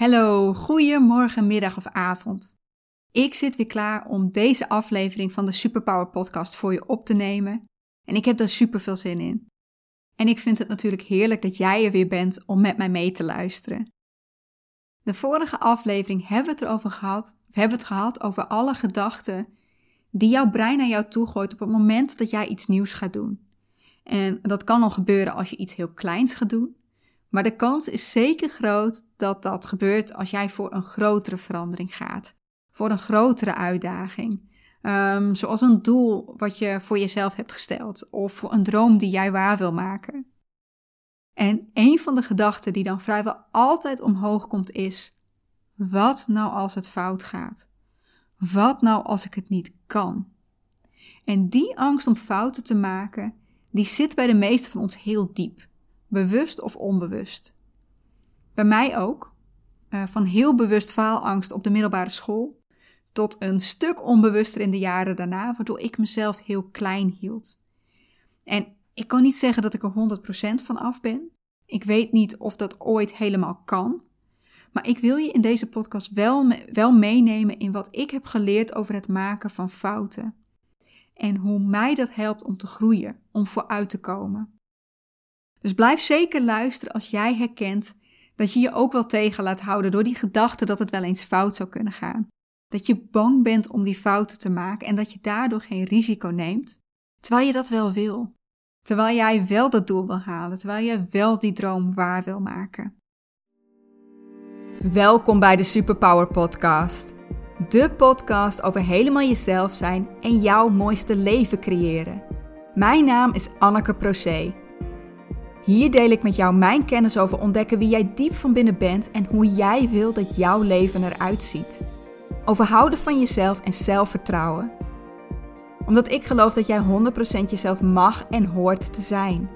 Hallo, goedemorgen, middag of avond. Ik zit weer klaar om deze aflevering van de Superpower Podcast voor je op te nemen. En ik heb daar super veel zin in. En ik vind het natuurlijk heerlijk dat jij er weer bent om met mij mee te luisteren. De vorige aflevering hebben we het erover gehad, of hebben we het gehad over alle gedachten die jouw brein naar jou toe gooit op het moment dat jij iets nieuws gaat doen. En dat kan al gebeuren als je iets heel kleins gaat doen. Maar de kans is zeker groot dat dat gebeurt als jij voor een grotere verandering gaat. Voor een grotere uitdaging. Um, zoals een doel wat je voor jezelf hebt gesteld. Of een droom die jij waar wil maken. En een van de gedachten die dan vrijwel altijd omhoog komt is: wat nou als het fout gaat? Wat nou als ik het niet kan? En die angst om fouten te maken, die zit bij de meeste van ons heel diep bewust of onbewust. Bij mij ook, uh, van heel bewust faalangst op de middelbare school, tot een stuk onbewuster in de jaren daarna, waardoor ik mezelf heel klein hield. En ik kan niet zeggen dat ik er 100% van af ben. Ik weet niet of dat ooit helemaal kan. Maar ik wil je in deze podcast wel, wel meenemen in wat ik heb geleerd over het maken van fouten. En hoe mij dat helpt om te groeien, om vooruit te komen. Dus blijf zeker luisteren als jij herkent dat je je ook wel tegen laat houden door die gedachte dat het wel eens fout zou kunnen gaan. Dat je bang bent om die fouten te maken en dat je daardoor geen risico neemt, terwijl je dat wel wil. Terwijl jij wel dat doel wil halen, terwijl je wel die droom waar wil maken. Welkom bij de Superpower Podcast. De podcast over helemaal jezelf zijn en jouw mooiste leven creëren. Mijn naam is Anneke Procé. Hier deel ik met jou mijn kennis over ontdekken wie jij diep van binnen bent en hoe jij wil dat jouw leven eruit ziet. Over houden van jezelf en zelfvertrouwen. Omdat ik geloof dat jij 100% jezelf mag en hoort te zijn.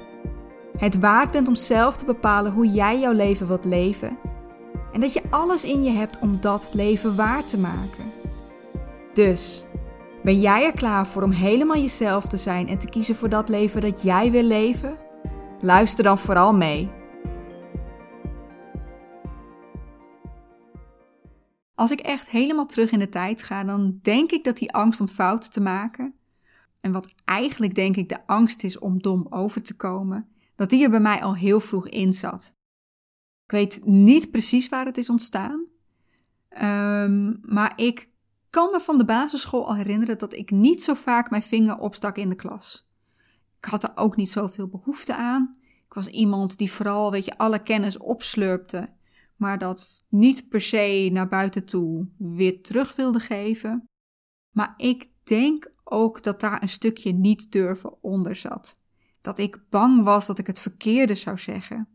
Het waard bent om zelf te bepalen hoe jij jouw leven wilt leven. En dat je alles in je hebt om dat leven waar te maken. Dus, ben jij er klaar voor om helemaal jezelf te zijn en te kiezen voor dat leven dat jij wil leven? Luister dan vooral mee. Als ik echt helemaal terug in de tijd ga, dan denk ik dat die angst om fouten te maken, en wat eigenlijk denk ik de angst is om dom over te komen, dat die er bij mij al heel vroeg in zat. Ik weet niet precies waar het is ontstaan, um, maar ik kan me van de basisschool al herinneren dat ik niet zo vaak mijn vinger opstak in de klas. Ik had er ook niet zoveel behoefte aan. Ik was iemand die vooral, weet je, alle kennis opslurpte, maar dat niet per se naar buiten toe weer terug wilde geven. Maar ik denk ook dat daar een stukje niet durven onder zat. Dat ik bang was dat ik het verkeerde zou zeggen.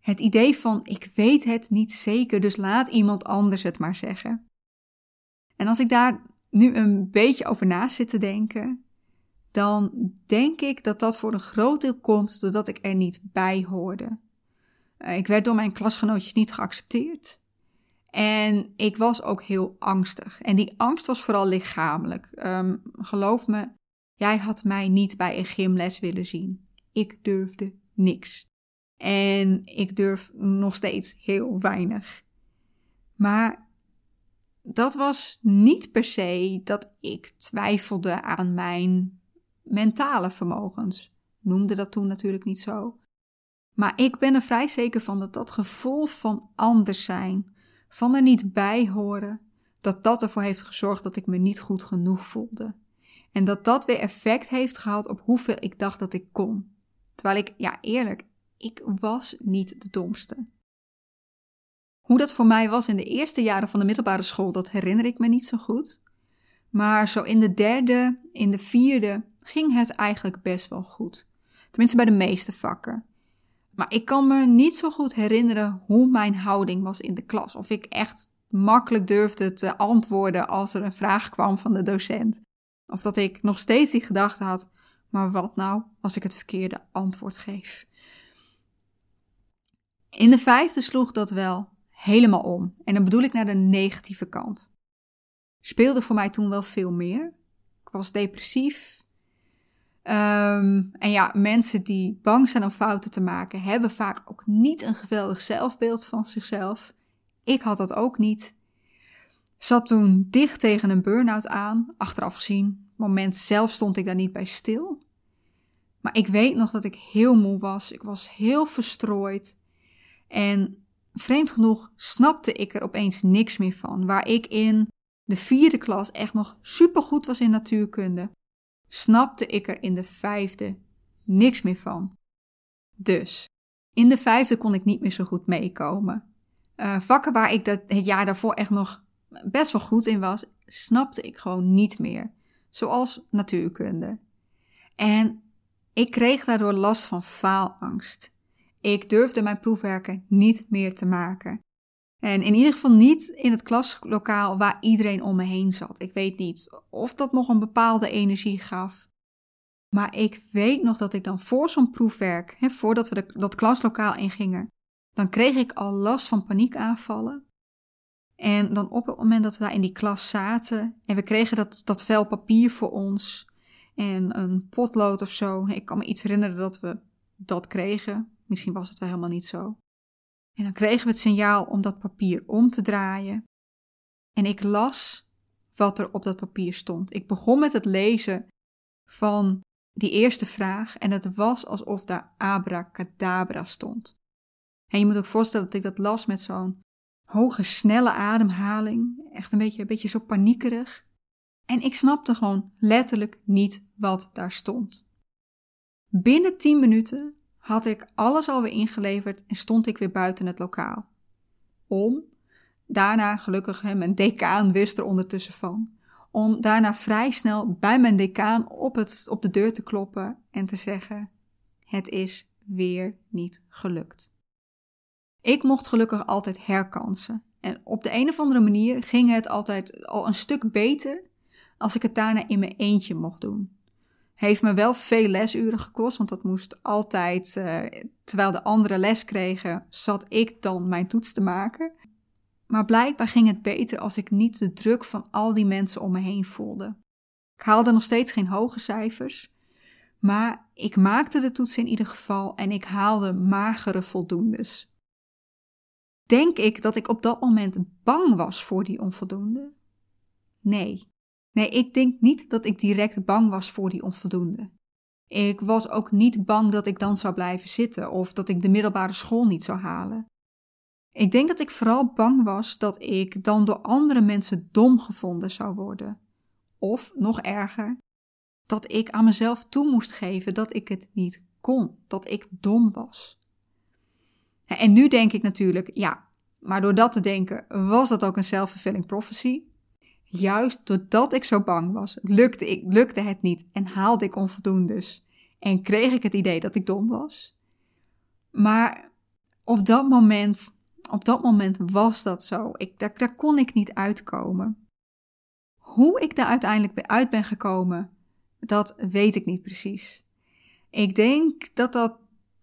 Het idee van ik weet het niet zeker, dus laat iemand anders het maar zeggen. En als ik daar nu een beetje over na zit te denken, dan denk ik dat dat voor een groot deel komt doordat ik er niet bij hoorde. Eh, ik werd door mijn klasgenootjes niet geaccepteerd. En ik was ook heel angstig. En die angst was vooral lichamelijk. Um, geloof me, jij had mij niet bij een gymles willen zien. Ik durfde niks. En ik durf nog steeds heel weinig. Maar dat was niet per se dat ik twijfelde aan mijn mentale vermogens. Noemde dat toen natuurlijk niet zo. Maar ik ben er vrij zeker van dat dat gevoel van anders zijn, van er niet bij horen, dat dat ervoor heeft gezorgd dat ik me niet goed genoeg voelde. En dat dat weer effect heeft gehad op hoeveel ik dacht dat ik kon. Terwijl ik, ja eerlijk, ik was niet de domste. Hoe dat voor mij was in de eerste jaren van de middelbare school, dat herinner ik me niet zo goed. Maar zo in de derde, in de vierde, ging het eigenlijk best wel goed. Tenminste bij de meeste vakken. Maar ik kan me niet zo goed herinneren hoe mijn houding was in de klas. Of ik echt makkelijk durfde te antwoorden als er een vraag kwam van de docent. Of dat ik nog steeds die gedachte had: maar wat nou als ik het verkeerde antwoord geef? In de vijfde sloeg dat wel helemaal om. En dan bedoel ik naar de negatieve kant. Speelde voor mij toen wel veel meer. Ik was depressief, Um, en ja, mensen die bang zijn om fouten te maken, hebben vaak ook niet een geweldig zelfbeeld van zichzelf. Ik had dat ook niet. Zat toen dicht tegen een burn-out aan, achteraf gezien. Moment zelf stond ik daar niet bij stil. Maar ik weet nog dat ik heel moe was. Ik was heel verstrooid. En vreemd genoeg snapte ik er opeens niks meer van. Waar ik in de vierde klas echt nog supergoed was in natuurkunde, snapte ik er in de vijfde niks meer van. Dus, in de vijfde kon ik niet meer zo goed meekomen. Uh, vakken waar ik dat, het jaar daarvoor echt nog best wel goed in was, snapte ik gewoon niet meer. Zoals natuurkunde. En ik kreeg daardoor last van faalangst. Ik durfde mijn proefwerken niet meer te maken. En in ieder geval niet in het klaslokaal waar iedereen om me heen zat. Ik weet niet of dat nog een bepaalde energie gaf. Maar ik weet nog dat ik dan voor zo'n proefwerk, hè, voordat we dat klaslokaal ingingen, dan kreeg ik al last van paniekaanvallen. En dan op het moment dat we daar in die klas zaten en we kregen dat, dat vel papier voor ons en een potlood of zo. Ik kan me iets herinneren dat we dat kregen. Misschien was het wel helemaal niet zo. En dan kregen we het signaal om dat papier om te draaien. En ik las wat er op dat papier stond. Ik begon met het lezen van die eerste vraag en het was alsof daar abracadabra stond. En je moet ook voorstellen dat ik dat las met zo'n hoge, snelle ademhaling. Echt een beetje, een beetje zo paniekerig. En ik snapte gewoon letterlijk niet wat daar stond. Binnen tien minuten had ik alles alweer ingeleverd en stond ik weer buiten het lokaal. Om, daarna gelukkig, mijn decaan wist er ondertussen van, om daarna vrij snel bij mijn decaan op, het, op de deur te kloppen en te zeggen: Het is weer niet gelukt. Ik mocht gelukkig altijd herkansen. En op de een of andere manier ging het altijd al een stuk beter als ik het daarna in mijn eentje mocht doen. Heeft me wel veel lesuren gekost, want dat moest altijd, uh, terwijl de anderen les kregen, zat ik dan mijn toets te maken. Maar blijkbaar ging het beter als ik niet de druk van al die mensen om me heen voelde. Ik haalde nog steeds geen hoge cijfers, maar ik maakte de toets in ieder geval en ik haalde magere voldoendes. Denk ik dat ik op dat moment bang was voor die onvoldoende? Nee. Nee, ik denk niet dat ik direct bang was voor die onvoldoende. Ik was ook niet bang dat ik dan zou blijven zitten of dat ik de middelbare school niet zou halen. Ik denk dat ik vooral bang was dat ik dan door andere mensen dom gevonden zou worden. Of nog erger, dat ik aan mezelf toe moest geven dat ik het niet kon, dat ik dom was. En nu denk ik natuurlijk, ja, maar door dat te denken was dat ook een self-fulfilling prophecy. Juist doordat ik zo bang was, lukte, ik, lukte het niet en haalde ik onvoldoendes. En kreeg ik het idee dat ik dom was. Maar op dat moment, op dat moment was dat zo. Ik, daar, daar kon ik niet uitkomen. Hoe ik daar uiteindelijk uit ben gekomen, dat weet ik niet precies. Ik denk dat dat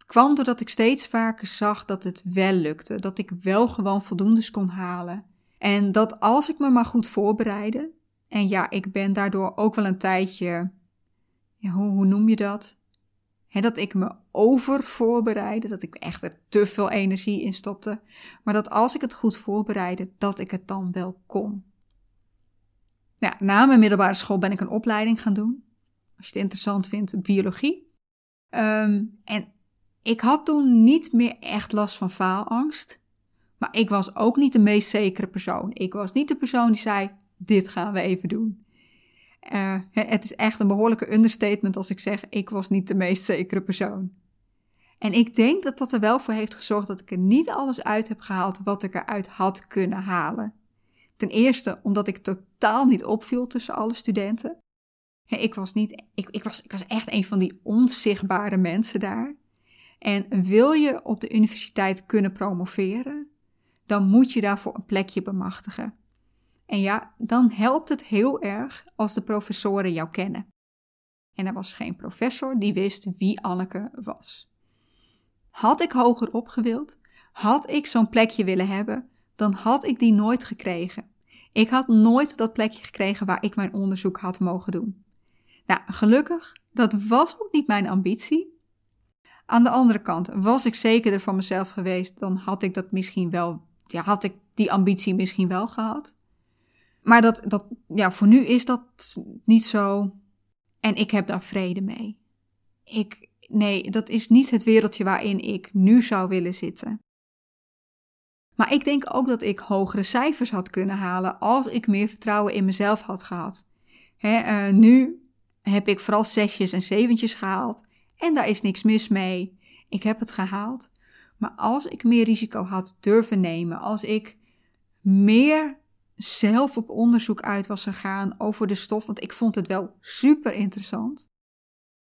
kwam doordat ik steeds vaker zag dat het wel lukte, dat ik wel gewoon voldoendes kon halen. En dat als ik me maar goed voorbereidde, en ja, ik ben daardoor ook wel een tijdje, ja, hoe, hoe noem je dat? dat ik me over voorbereidde, dat ik echt er te veel energie in stopte, maar dat als ik het goed voorbereidde, dat ik het dan wel kon. Na mijn middelbare school ben ik een opleiding gaan doen. Als je het interessant vindt, biologie. Ehm, en ik had toen niet meer echt last van faalangst. Maar ik was ook niet de meest zekere persoon. Ik was niet de persoon die zei: Dit gaan we even doen. Uh, het is echt een behoorlijke understatement als ik zeg: Ik was niet de meest zekere persoon. En ik denk dat dat er wel voor heeft gezorgd dat ik er niet alles uit heb gehaald wat ik eruit had kunnen halen. Ten eerste omdat ik totaal niet opviel tussen alle studenten. Ik was, niet, ik, ik, was, ik was echt een van die onzichtbare mensen daar. En wil je op de universiteit kunnen promoveren, dan moet je daarvoor een plekje bemachtigen. En ja, dan helpt het heel erg als de professoren jou kennen. En er was geen professor die wist wie Anneke was. Had ik hoger opgewild, had ik zo'n plekje willen hebben, dan had ik die nooit gekregen. Ik had nooit dat plekje gekregen waar ik mijn onderzoek had mogen doen. Nou, gelukkig, dat was ook niet mijn ambitie. Aan de andere kant, was ik zekerder van mezelf geweest, dan had ik dat misschien wel ja, had ik die ambitie misschien wel gehad. Maar dat, dat, ja, voor nu is dat niet zo. En ik heb daar vrede mee. Ik, nee, dat is niet het wereldje waarin ik nu zou willen zitten. Maar ik denk ook dat ik hogere cijfers had kunnen halen als ik meer vertrouwen in mezelf had gehad. Uh, nu heb ik vooral zesjes en zeventjes gehaald en daar is niks mis mee. Ik heb het gehaald. Maar als ik meer risico had durven nemen, als ik meer zelf op onderzoek uit was gegaan over de stof, want ik vond het wel super interessant.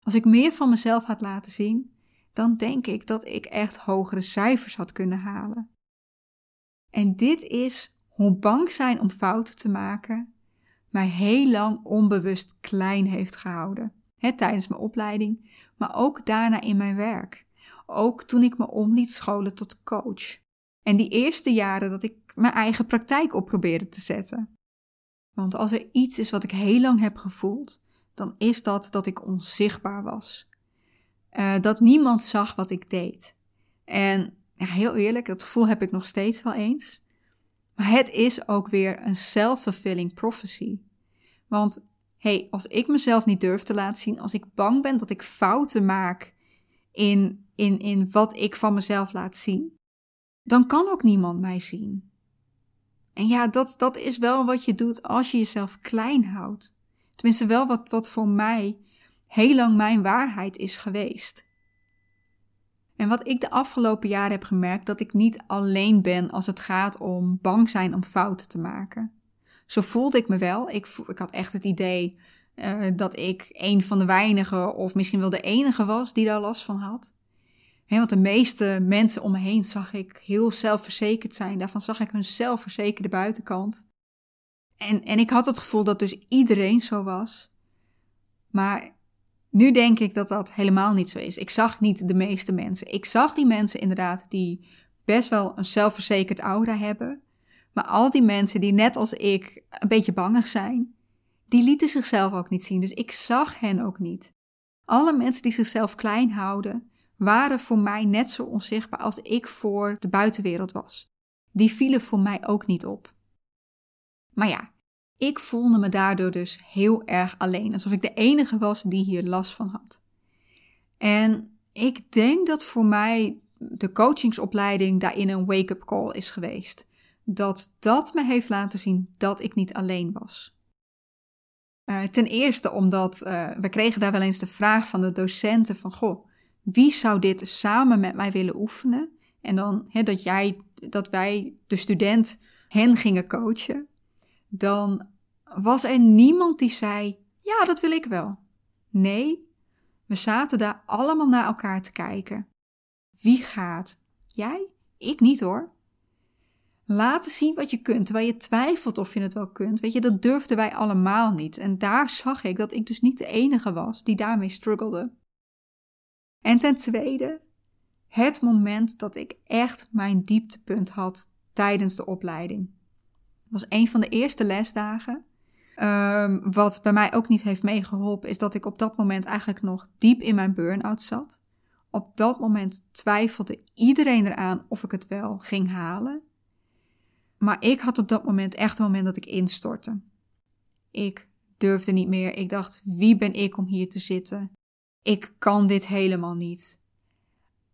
Als ik meer van mezelf had laten zien, dan denk ik dat ik echt hogere cijfers had kunnen halen. En dit is hoe bang zijn om fouten te maken mij heel lang onbewust klein heeft gehouden. Tijdens mijn opleiding, maar ook daarna in mijn werk. Ook toen ik me om liet scholen tot coach. En die eerste jaren dat ik mijn eigen praktijk op probeerde te zetten. Want als er iets is wat ik heel lang heb gevoeld, dan is dat dat ik onzichtbaar was. Uh, dat niemand zag wat ik deed. En ja, heel eerlijk, dat gevoel heb ik nog steeds wel eens. Maar het is ook weer een self-fulfilling prophecy. Want hey, als ik mezelf niet durf te laten zien, als ik bang ben dat ik fouten maak in, in, in wat ik van mezelf laat zien, dan kan ook niemand mij zien. En ja, dat, dat is wel wat je doet als je jezelf klein houdt. Tenminste, wel wat, wat voor mij heel lang mijn waarheid is geweest. En wat ik de afgelopen jaren heb gemerkt, dat ik niet alleen ben als het gaat om bang zijn om fouten te maken. Zo voelde ik me wel. Ik, ik had echt het idee uh, dat ik een van de weinigen of misschien wel de enige was die daar last van had. He, want de meeste mensen om me heen zag ik heel zelfverzekerd zijn. Daarvan zag ik hun zelfverzekerde buitenkant. En, en ik had het gevoel dat dus iedereen zo was. Maar nu denk ik dat dat helemaal niet zo is. Ik zag niet de meeste mensen. Ik zag die mensen inderdaad die best wel een zelfverzekerd aura hebben. Maar al die mensen die net als ik een beetje bangig zijn, die lieten zichzelf ook niet zien. Dus ik zag hen ook niet. Alle mensen die zichzelf klein houden, waren voor mij net zo onzichtbaar als ik voor de buitenwereld was. Die vielen voor mij ook niet op. Maar ja, ik voelde me daardoor dus heel erg alleen, alsof ik de enige was die hier last van had. En ik denk dat voor mij de coachingsopleiding daarin een wake-up call is geweest. Dat dat me heeft laten zien dat ik niet alleen was. Uh, ten eerste omdat uh, we kregen daar wel eens de vraag van de docenten van, goh, wie zou dit samen met mij willen oefenen? En dan dat jij, dat wij, de student, hen gingen coachen. Dan was er niemand die zei: Ja, dat wil ik wel. Nee, we zaten daar allemaal naar elkaar te kijken. Wie gaat? Jij? Ik niet hoor. Laten zien wat je kunt, terwijl je twijfelt of je het wel kunt. Weet je, dat durfden wij allemaal niet. En daar zag ik dat ik dus niet de enige was die daarmee struggelde. En ten tweede, het moment dat ik echt mijn dieptepunt had tijdens de opleiding. Dat was een van de eerste lesdagen. Um, wat bij mij ook niet heeft meegeholpen, is dat ik op dat moment eigenlijk nog diep in mijn burn-out zat. Op dat moment twijfelde iedereen eraan of ik het wel ging halen. Maar ik had op dat moment echt een moment dat ik instortte. Ik durfde niet meer. Ik dacht: wie ben ik om hier te zitten? Ik kan dit helemaal niet.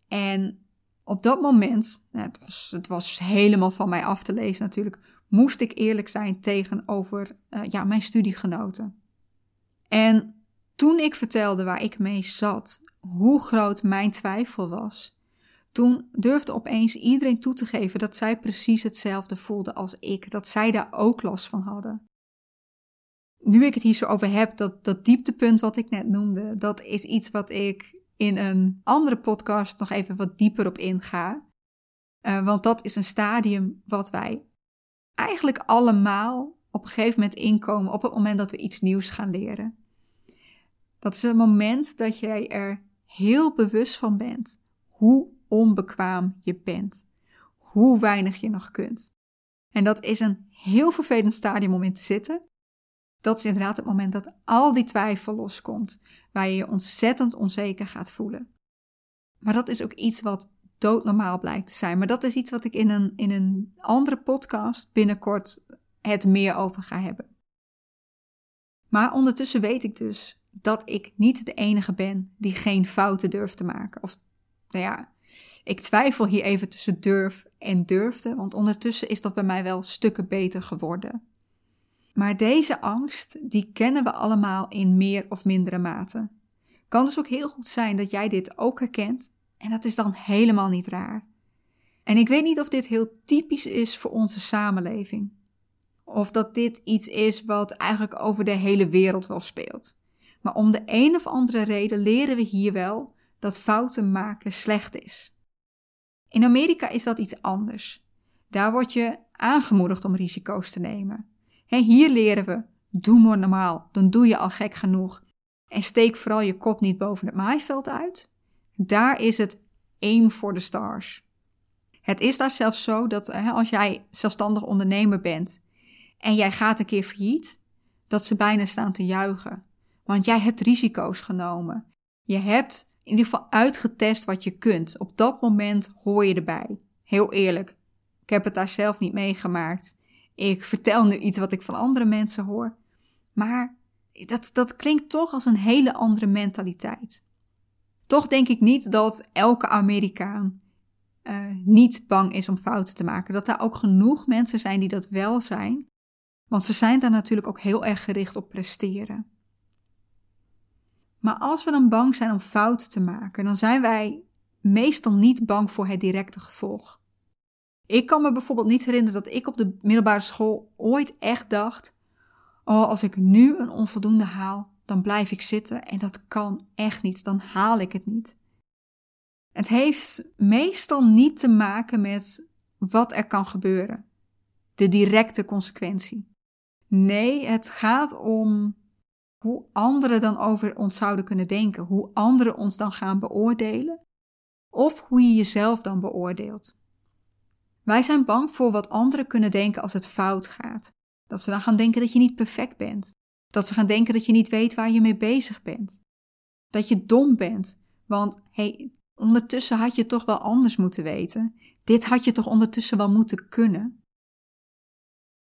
En op dat moment, nou, het, was, het was helemaal van mij af te lezen natuurlijk, moest ik eerlijk zijn tegenover uh, ja, mijn studiegenoten. En toen ik vertelde waar ik mee zat, hoe groot mijn twijfel was, toen durfde opeens iedereen toe te geven dat zij precies hetzelfde voelde als ik, dat zij daar ook last van hadden nu ik het hier zo over heb, dat, dat dieptepunt wat ik net noemde, dat is iets wat ik in een andere podcast nog even wat dieper op inga. Uh, want dat is een stadium wat wij eigenlijk allemaal op een gegeven moment inkomen op het moment dat we iets nieuws gaan leren. Dat is het moment dat jij er heel bewust van bent hoe onbekwaam je bent, hoe weinig je nog kunt. En dat is een heel vervelend stadium om in te zitten, dat is inderdaad het moment dat al die twijfel loskomt, waar je je ontzettend onzeker gaat voelen. Maar dat is ook iets wat doodnormaal blijkt te zijn. Maar dat is iets wat ik in een, in een andere podcast binnenkort het meer over ga hebben. Maar ondertussen weet ik dus dat ik niet de enige ben die geen fouten durft te maken. Of nou ja, ik twijfel hier even tussen durf en durfde, want ondertussen is dat bij mij wel stukken beter geworden. Maar deze angst, die kennen we allemaal in meer of mindere mate. Kan dus ook heel goed zijn dat jij dit ook herkent en dat is dan helemaal niet raar. En ik weet niet of dit heel typisch is voor onze samenleving. Of dat dit iets is wat eigenlijk over de hele wereld wel speelt. Maar om de een of andere reden leren we hier wel dat fouten maken slecht is. In Amerika is dat iets anders. Daar word je aangemoedigd om risico's te nemen. Hier leren we: doe maar normaal, dan doe je al gek genoeg. En steek vooral je kop niet boven het maaiveld uit. Daar is het aim for the stars. Het is daar zelfs zo dat als jij zelfstandig ondernemer bent en jij gaat een keer failliet, dat ze bijna staan te juichen. Want jij hebt risico's genomen. Je hebt in ieder geval uitgetest wat je kunt. Op dat moment hoor je erbij. Heel eerlijk, ik heb het daar zelf niet meegemaakt. Ik vertel nu iets wat ik van andere mensen hoor. Maar dat, dat klinkt toch als een hele andere mentaliteit. Toch denk ik niet dat elke Amerikaan uh, niet bang is om fouten te maken. Dat daar ook genoeg mensen zijn die dat wel zijn. Want ze zijn daar natuurlijk ook heel erg gericht op presteren. Maar als we dan bang zijn om fouten te maken, dan zijn wij meestal niet bang voor het directe gevolg. Ik kan me bijvoorbeeld niet herinneren dat ik op de middelbare school ooit echt dacht: Oh, als ik nu een onvoldoende haal, dan blijf ik zitten en dat kan echt niet, dan haal ik het niet. Het heeft meestal niet te maken met wat er kan gebeuren, de directe consequentie. Nee, het gaat om hoe anderen dan over ons zouden kunnen denken, hoe anderen ons dan gaan beoordelen, of hoe je jezelf dan beoordeelt. Wij zijn bang voor wat anderen kunnen denken als het fout gaat. Dat ze dan gaan denken dat je niet perfect bent. Dat ze gaan denken dat je niet weet waar je mee bezig bent. Dat je dom bent. Want hey, ondertussen had je toch wel anders moeten weten. Dit had je toch ondertussen wel moeten kunnen.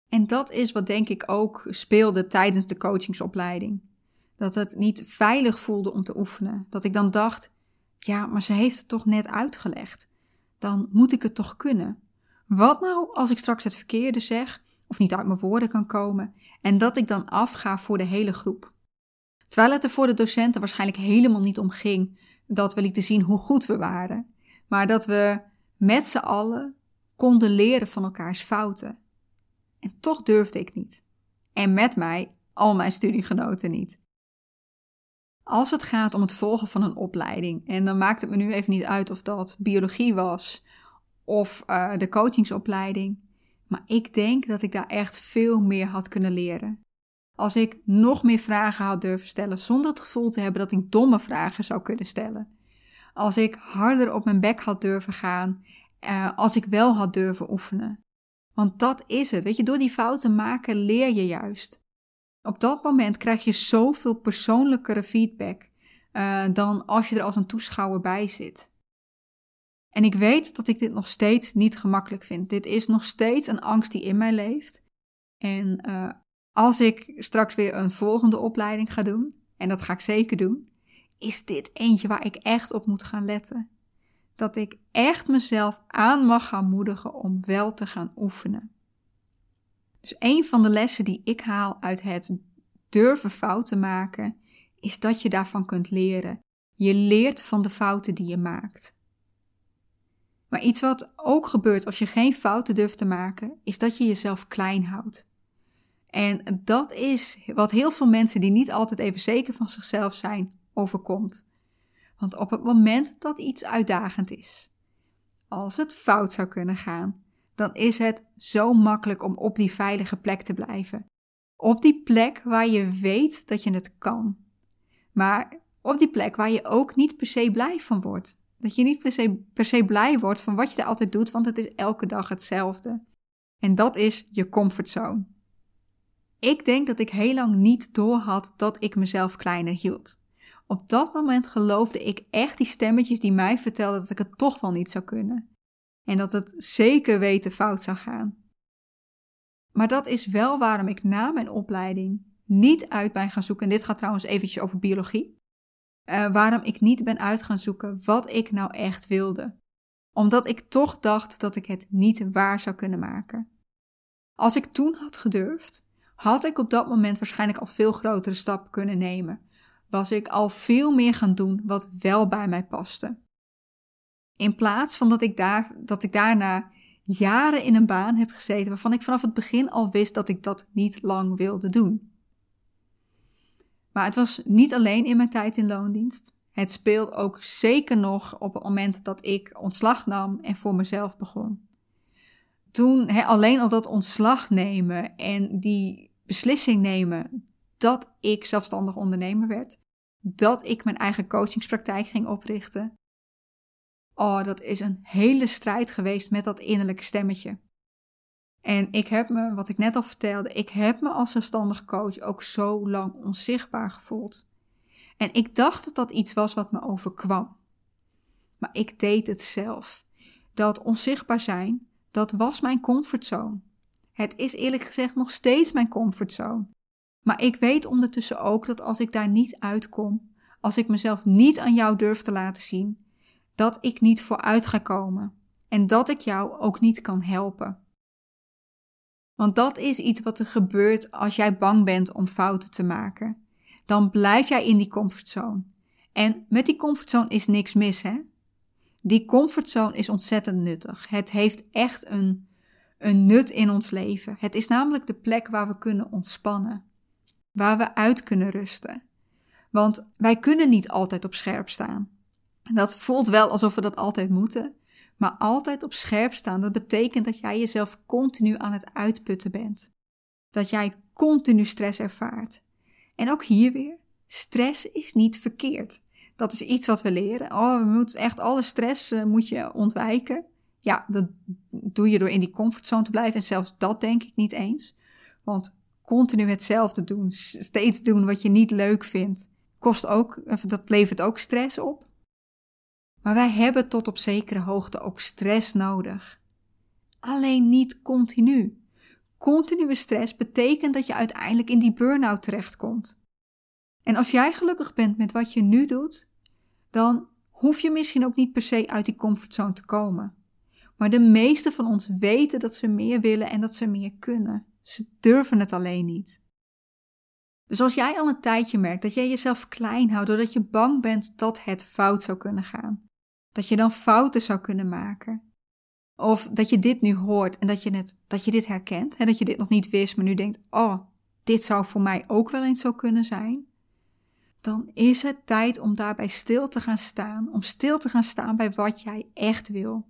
En dat is wat denk ik ook speelde tijdens de coachingsopleiding. Dat het niet veilig voelde om te oefenen. Dat ik dan dacht: ja, maar ze heeft het toch net uitgelegd. Dan moet ik het toch kunnen. Wat nou als ik straks het verkeerde zeg of niet uit mijn woorden kan komen en dat ik dan afga voor de hele groep? Terwijl het er voor de docenten waarschijnlijk helemaal niet om ging dat we lieten zien hoe goed we waren, maar dat we met z'n allen konden leren van elkaars fouten en toch durfde ik niet. En met mij al mijn studiegenoten niet. Als het gaat om het volgen van een opleiding, en dan maakt het me nu even niet uit of dat biologie was of uh, de coachingsopleiding, maar ik denk dat ik daar echt veel meer had kunnen leren. Als ik nog meer vragen had durven stellen zonder het gevoel te hebben dat ik domme vragen zou kunnen stellen. Als ik harder op mijn bek had durven gaan, uh, als ik wel had durven oefenen. Want dat is het. Weet je, door die fouten maken leer je juist. Op dat moment krijg je zoveel persoonlijkere feedback uh, dan als je er als een toeschouwer bij zit. En ik weet dat ik dit nog steeds niet gemakkelijk vind. Dit is nog steeds een angst die in mij leeft. En uh, als ik straks weer een volgende opleiding ga doen, en dat ga ik zeker doen, is dit eentje waar ik echt op moet gaan letten dat ik echt mezelf aan mag gaan moedigen om wel te gaan oefenen. Dus een van de lessen die ik haal uit het durven fouten maken, is dat je daarvan kunt leren. Je leert van de fouten die je maakt. Maar iets wat ook gebeurt als je geen fouten durft te maken, is dat je jezelf klein houdt. En dat is wat heel veel mensen die niet altijd even zeker van zichzelf zijn, overkomt. Want op het moment dat iets uitdagend is, als het fout zou kunnen gaan, dan is het zo makkelijk om op die veilige plek te blijven. Op die plek waar je weet dat je het kan. Maar op die plek waar je ook niet per se blij van wordt. Dat je niet per se, blij wordt van wat je er altijd doet, want het is elke dag hetzelfde. En dat is je comfortzone. Ik denk dat ik heel lang niet doorhad dat ik mezelf kleiner hield Op dat moment geloofde ik echt die stemmetjes die mij vertelden dat ik het toch wel niet zou kunnen. En dat het zeker weten fout zou gaan. Maar dat is wel waarom ik na mijn opleiding niet uit ben gaan zoeken. En dit gaat trouwens eventjes over biologie. Uh, waarom ik niet ben uit gaan zoeken wat ik nou echt wilde. Omdat ik toch dacht dat ik het niet waar zou kunnen maken. Als ik toen had gedurfd, had ik op dat moment waarschijnlijk al veel grotere stappen kunnen nemen. Was ik al veel meer gaan doen wat wel bij mij paste. In plaats van dat ik, daar, dat ik daarna jaren in een baan heb gezeten waarvan ik vanaf het begin al wist dat ik dat niet lang wilde doen. Maar het was niet alleen in mijn tijd in loondienst. Het speelt ook zeker nog op het moment dat ik ontslag nam en voor mezelf begon. Toen alleen al dat ontslag nemen en die beslissing nemen dat ik zelfstandig ondernemer werd, dat ik mijn eigen coachingspraktijk ging oprichten. Oh, dat is een hele strijd geweest met dat innerlijke stemmetje. En ik heb me, wat ik net al vertelde, ik heb me als zelfstandig coach ook zo lang onzichtbaar gevoeld. En ik dacht dat dat iets was wat me overkwam. Maar ik deed het zelf. Dat onzichtbaar zijn, dat was mijn comfortzone. Het is eerlijk gezegd nog steeds mijn comfortzone. Maar ik weet ondertussen ook dat als ik daar niet uitkom, als ik mezelf niet aan jou durf te laten zien, dat ik niet vooruit ga komen en dat ik jou ook niet kan helpen. Want dat is iets wat er gebeurt als jij bang bent om fouten te maken. Dan blijf jij in die comfortzone. En met die comfortzone is niks mis, hè? Die comfortzone is ontzettend nuttig. Het heeft echt een, een nut in ons leven. Het is namelijk de plek waar we kunnen ontspannen, waar we uit kunnen rusten. Want wij kunnen niet altijd op scherp staan. Dat voelt wel alsof we dat altijd moeten, maar altijd op scherp staan, dat betekent dat jij jezelf continu aan het uitputten bent. Dat jij continu stress ervaart. En ook hier weer, stress is niet verkeerd. Dat is iets wat we leren. Oh, we moeten echt alle stress uh, moet je ontwijken. Ja, dat doe je door in die comfortzone te blijven. En zelfs dat denk ik niet eens. Want continu hetzelfde doen, steeds doen wat je niet leuk vindt, kost ook, dat levert ook stress op. Maar wij hebben tot op zekere hoogte ook stress nodig. Alleen niet continu. Continue stress betekent dat je uiteindelijk in die burn-out terechtkomt. En als jij gelukkig bent met wat je nu doet, dan hoef je misschien ook niet per se uit die comfortzone te komen. Maar de meeste van ons weten dat ze meer willen en dat ze meer kunnen. Ze durven het alleen niet. Dus als jij al een tijdje merkt dat jij jezelf klein houdt doordat je bang bent dat het fout zou kunnen gaan, dat je dan fouten zou kunnen maken. Of dat je dit nu hoort en dat je, het, dat je dit herkent. En dat je dit nog niet wist, maar nu denkt: oh, dit zou voor mij ook wel eens zo kunnen zijn. Dan is het tijd om daarbij stil te gaan staan. Om stil te gaan staan bij wat jij echt wil.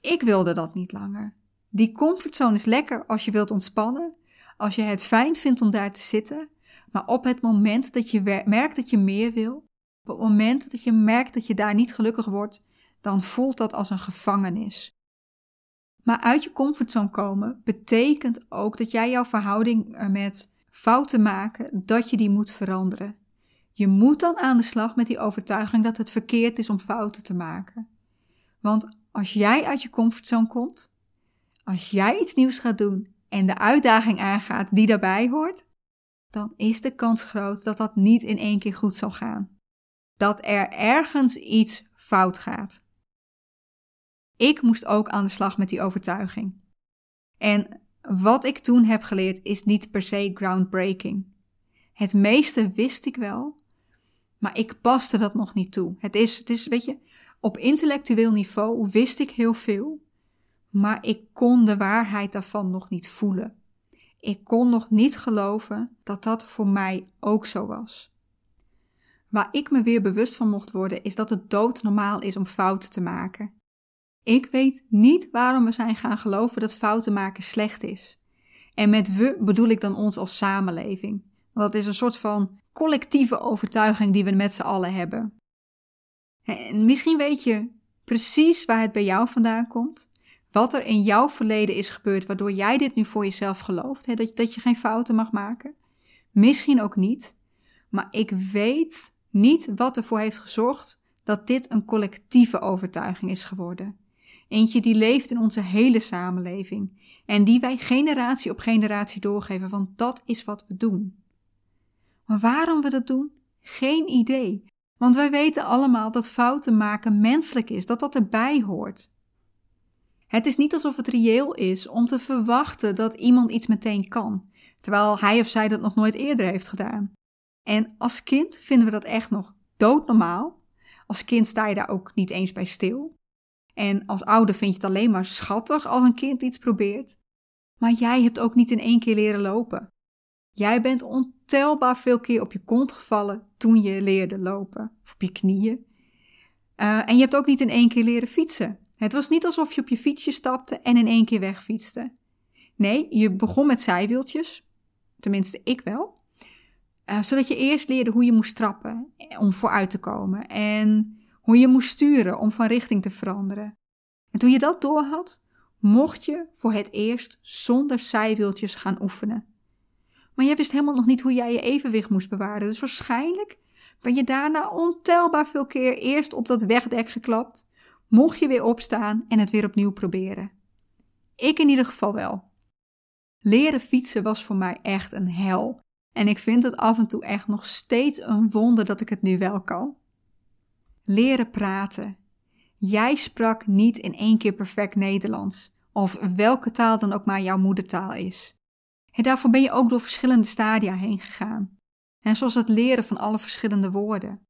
Ik wilde dat niet langer. Die comfortzone is lekker als je wilt ontspannen. Als je het fijn vindt om daar te zitten. Maar op het moment dat je merkt dat je meer wil, op het moment dat je merkt dat je daar niet gelukkig wordt, dan voelt dat als een gevangenis. Maar uit je comfortzone komen betekent ook dat jij jouw verhouding eh, met fouten maken, dat je die moet veranderen. Je moet dan aan de slag met die overtuiging dat het verkeerd is om fouten te maken. Want als jij uit je comfortzone komt, als jij iets nieuws gaat doen en de uitdaging aangaat die daarbij hoort, dan is de kans groot dat dat niet in één keer goed zal gaan dat er ergens iets fout gaat. Ik moest ook aan de slag met die overtuiging. En wat ik toen heb geleerd is niet per se groundbreaking. Het meeste wist ik wel, maar ik paste dat nog niet toe. Het is, het is, weet je, op intellectueel niveau wist ik heel veel, maar ik kon de waarheid daarvan nog niet voelen. Ik kon nog niet geloven dat dat voor mij ook zo was. Waar ik me weer bewust van mocht worden, is dat het doodnormaal is om fouten te maken. Ik weet niet waarom we zijn gaan geloven dat fouten maken slecht is. En met we bedoel ik dan ons als samenleving. Want dat is een soort van collectieve overtuiging die we met z'n allen hebben. En misschien weet je precies waar het bij jou vandaan komt. Wat er in jouw verleden is gebeurd waardoor jij dit nu voor jezelf gelooft. Hè, dat, dat je geen fouten mag maken. Misschien ook niet. Maar ik weet Niet wat ervoor heeft gezorgd dat dit een collectieve overtuiging is geworden. Eentje die leeft in onze hele samenleving en die wij generatie op generatie doorgeven, want dat is wat we doen. Maar waarom we dat doen? Geen idee. Want wij weten allemaal dat fouten maken menselijk is, dat dat erbij hoort. Het is niet alsof het reëel is om te verwachten dat iemand iets meteen kan, terwijl hij of zij dat nog nooit eerder heeft gedaan. En als kind vinden we dat echt nog doodnormaal. Als kind sta je daar ook niet eens bij stil. En als ouder vind je het alleen maar schattig als een kind iets probeert. Maar jij hebt ook niet in één keer leren lopen. Jij bent ontelbaar veel keer op je kont gevallen toen je leerde lopen, of op je knieën. Uh, en je hebt ook niet in één keer leren fietsen. Het was niet alsof je op je fietsje stapte en in één keer wegfietste. Nee, je begon met zijwieltjes, tenminste ik wel, uh, zodat je eerst leerde hoe je moest trappen om vooruit te komen en hoe je moest sturen om van richting te veranderen. En toen je dat doorhad, mocht je voor het eerst zonder zijwieltjes gaan oefenen. Maar jij wist helemaal nog niet hoe jij je evenwicht moest bewaren, dus waarschijnlijk ben je daarna ontelbaar veel keer eerst op dat wegdek geklapt, mocht je weer opstaan en het weer opnieuw proberen. Ik in ieder geval wel. Leren fietsen was voor mij echt een hel. En ik vind het af en toe echt nog steeds een wonder dat ik het nu wel kan. Leren praten. Jij sprak niet in één keer perfect Nederlands, of welke taal dan ook maar jouw moedertaal is. En daarvoor ben je ook door verschillende stadia heen gegaan. En zoals het leren van alle verschillende woorden.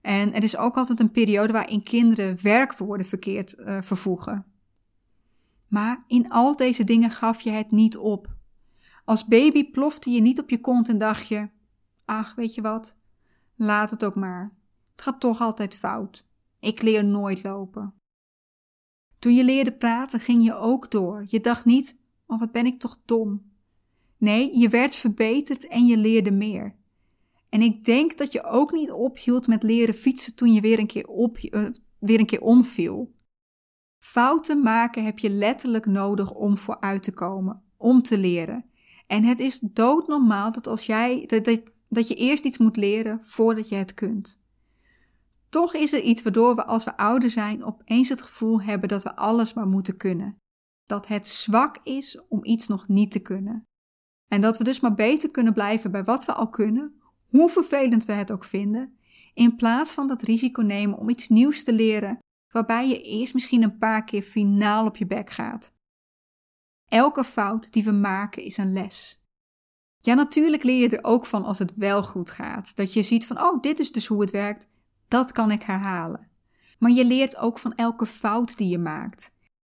En er is ook altijd een periode waarin kinderen werkwoorden verkeerd uh, vervoegen. Maar in al deze dingen gaf je het niet op. Als baby plofte je niet op je kont en dacht je: Ach, weet je wat? Laat het ook maar. Het gaat toch altijd fout. Ik leer nooit lopen. Toen je leerde praten, ging je ook door. Je dacht niet: Oh, wat ben ik toch dom. Nee, je werd verbeterd en je leerde meer. En ik denk dat je ook niet ophield met leren fietsen toen je weer een keer, op, uh, weer een keer omviel. Fouten maken heb je letterlijk nodig om vooruit te komen, om te leren. En het is doodnormaal dat, als jij, dat, dat, dat je eerst iets moet leren voordat je het kunt. Toch is er iets waardoor we als we ouder zijn opeens het gevoel hebben dat we alles maar moeten kunnen. Dat het zwak is om iets nog niet te kunnen. En dat we dus maar beter kunnen blijven bij wat we al kunnen, hoe vervelend we het ook vinden, in plaats van dat risico nemen om iets nieuws te leren, waarbij je eerst misschien een paar keer finaal op je bek gaat. Elke fout die we maken is een les. Ja, natuurlijk leer je er ook van als het wel goed gaat. Dat je ziet van, oh, dit is dus hoe het werkt, dat kan ik herhalen. Maar je leert ook van elke fout die je maakt.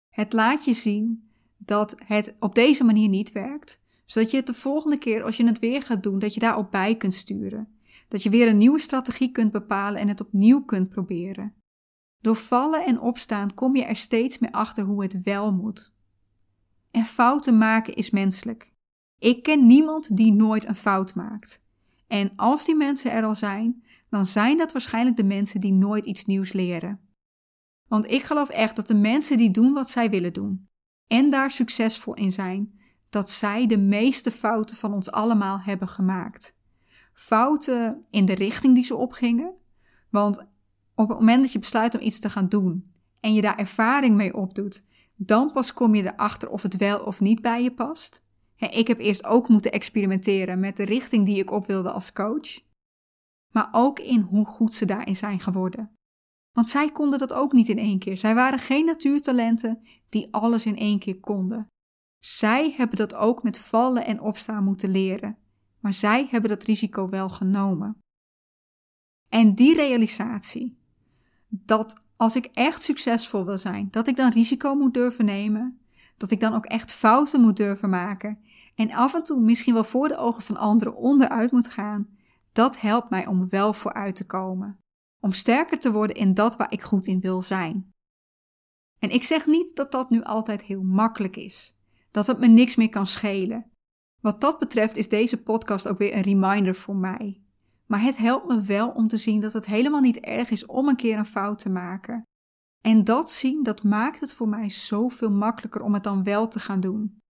Het laat je zien dat het op deze manier niet werkt, zodat je het de volgende keer als je het weer gaat doen, dat je daarop bij kunt sturen. Dat je weer een nieuwe strategie kunt bepalen en het opnieuw kunt proberen. Door vallen en opstaan kom je er steeds meer achter hoe het wel moet. En fouten maken is menselijk. Ik ken niemand die nooit een fout maakt. En als die mensen er al zijn, dan zijn dat waarschijnlijk de mensen die nooit iets nieuws leren. Want ik geloof echt dat de mensen die doen wat zij willen doen en daar succesvol in zijn, dat zij de meeste fouten van ons allemaal hebben gemaakt. Fouten in de richting die ze opgingen, want op het moment dat je besluit om iets te gaan doen en je daar ervaring mee opdoet, dan pas kom je erachter of het wel of niet bij je past. Ik heb eerst ook moeten experimenteren met de richting die ik op wilde als coach, maar ook in hoe goed ze daarin zijn geworden. Want zij konden dat ook niet in één keer. Zij waren geen natuurtalenten die alles in één keer konden. Zij hebben dat ook met vallen en opstaan moeten leren, maar zij hebben dat risico wel genomen. En die realisatie, dat als ik echt succesvol wil zijn, dat ik dan risico moet durven nemen, dat ik dan ook echt fouten moet durven maken en af en toe misschien wel voor de ogen van anderen onderuit moet gaan, dat helpt mij om wel vooruit te komen. Om sterker te worden in dat waar ik goed in wil zijn. En ik zeg niet dat dat nu altijd heel makkelijk is dat het me niks meer kan schelen. Wat dat betreft is deze podcast ook weer een reminder voor mij. Maar het helpt me wel om te zien dat het helemaal niet erg is om een keer een fout te maken. En dat zien, dat maakt het voor mij zoveel makkelijker om het dan wel te gaan doen.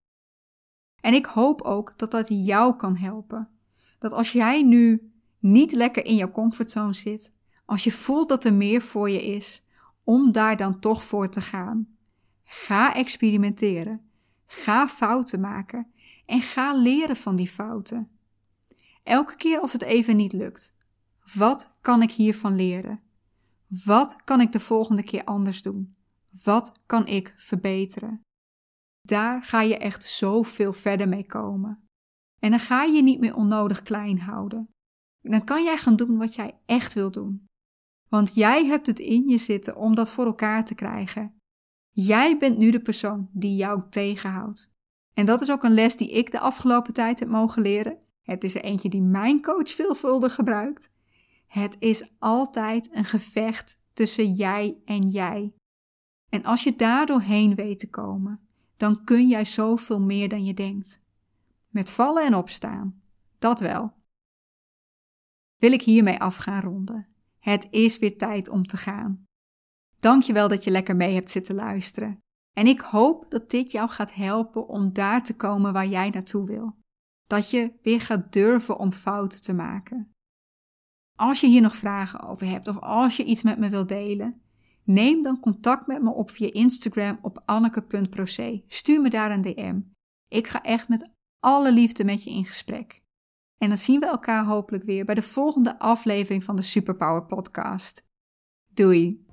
En ik hoop ook dat dat jou kan helpen. Dat als jij nu niet lekker in jouw comfortzone zit, als je voelt dat er meer voor je is, om daar dan toch voor te gaan. Ga experimenteren. Ga fouten maken en ga leren van die fouten. Elke keer als het even niet lukt, wat kan ik hiervan leren? Wat kan ik de volgende keer anders doen? Wat kan ik verbeteren? Daar ga je echt zoveel verder mee komen. En dan ga je niet meer onnodig klein houden. Dan kan jij gaan doen wat jij echt wil doen. Want jij hebt het in je zitten om dat voor elkaar te krijgen. Jij bent nu de persoon die jou tegenhoudt. En dat is ook een les die ik de afgelopen tijd heb mogen leren. Het is er eentje die mijn coach veelvuldig gebruikt. Het is altijd een gevecht tussen jij en jij. En als je daar doorheen weet te komen, dan kun jij zoveel meer dan je denkt. Met vallen en opstaan, dat wel. Wil ik hiermee af gaan ronden. Het is weer tijd om te gaan. Dankjewel dat je lekker mee hebt zitten luisteren. En ik hoop dat dit jou gaat helpen om daar te komen waar jij naartoe wil. Dat je weer gaat durven om fouten te maken. Als je hier nog vragen over hebt of als je iets met me wilt delen, neem dan contact met me op via Instagram op anneke.proce. Stuur me daar een DM. Ik ga echt met alle liefde met je in gesprek. En dan zien we elkaar hopelijk weer bij de volgende aflevering van de Superpower Podcast. Doei!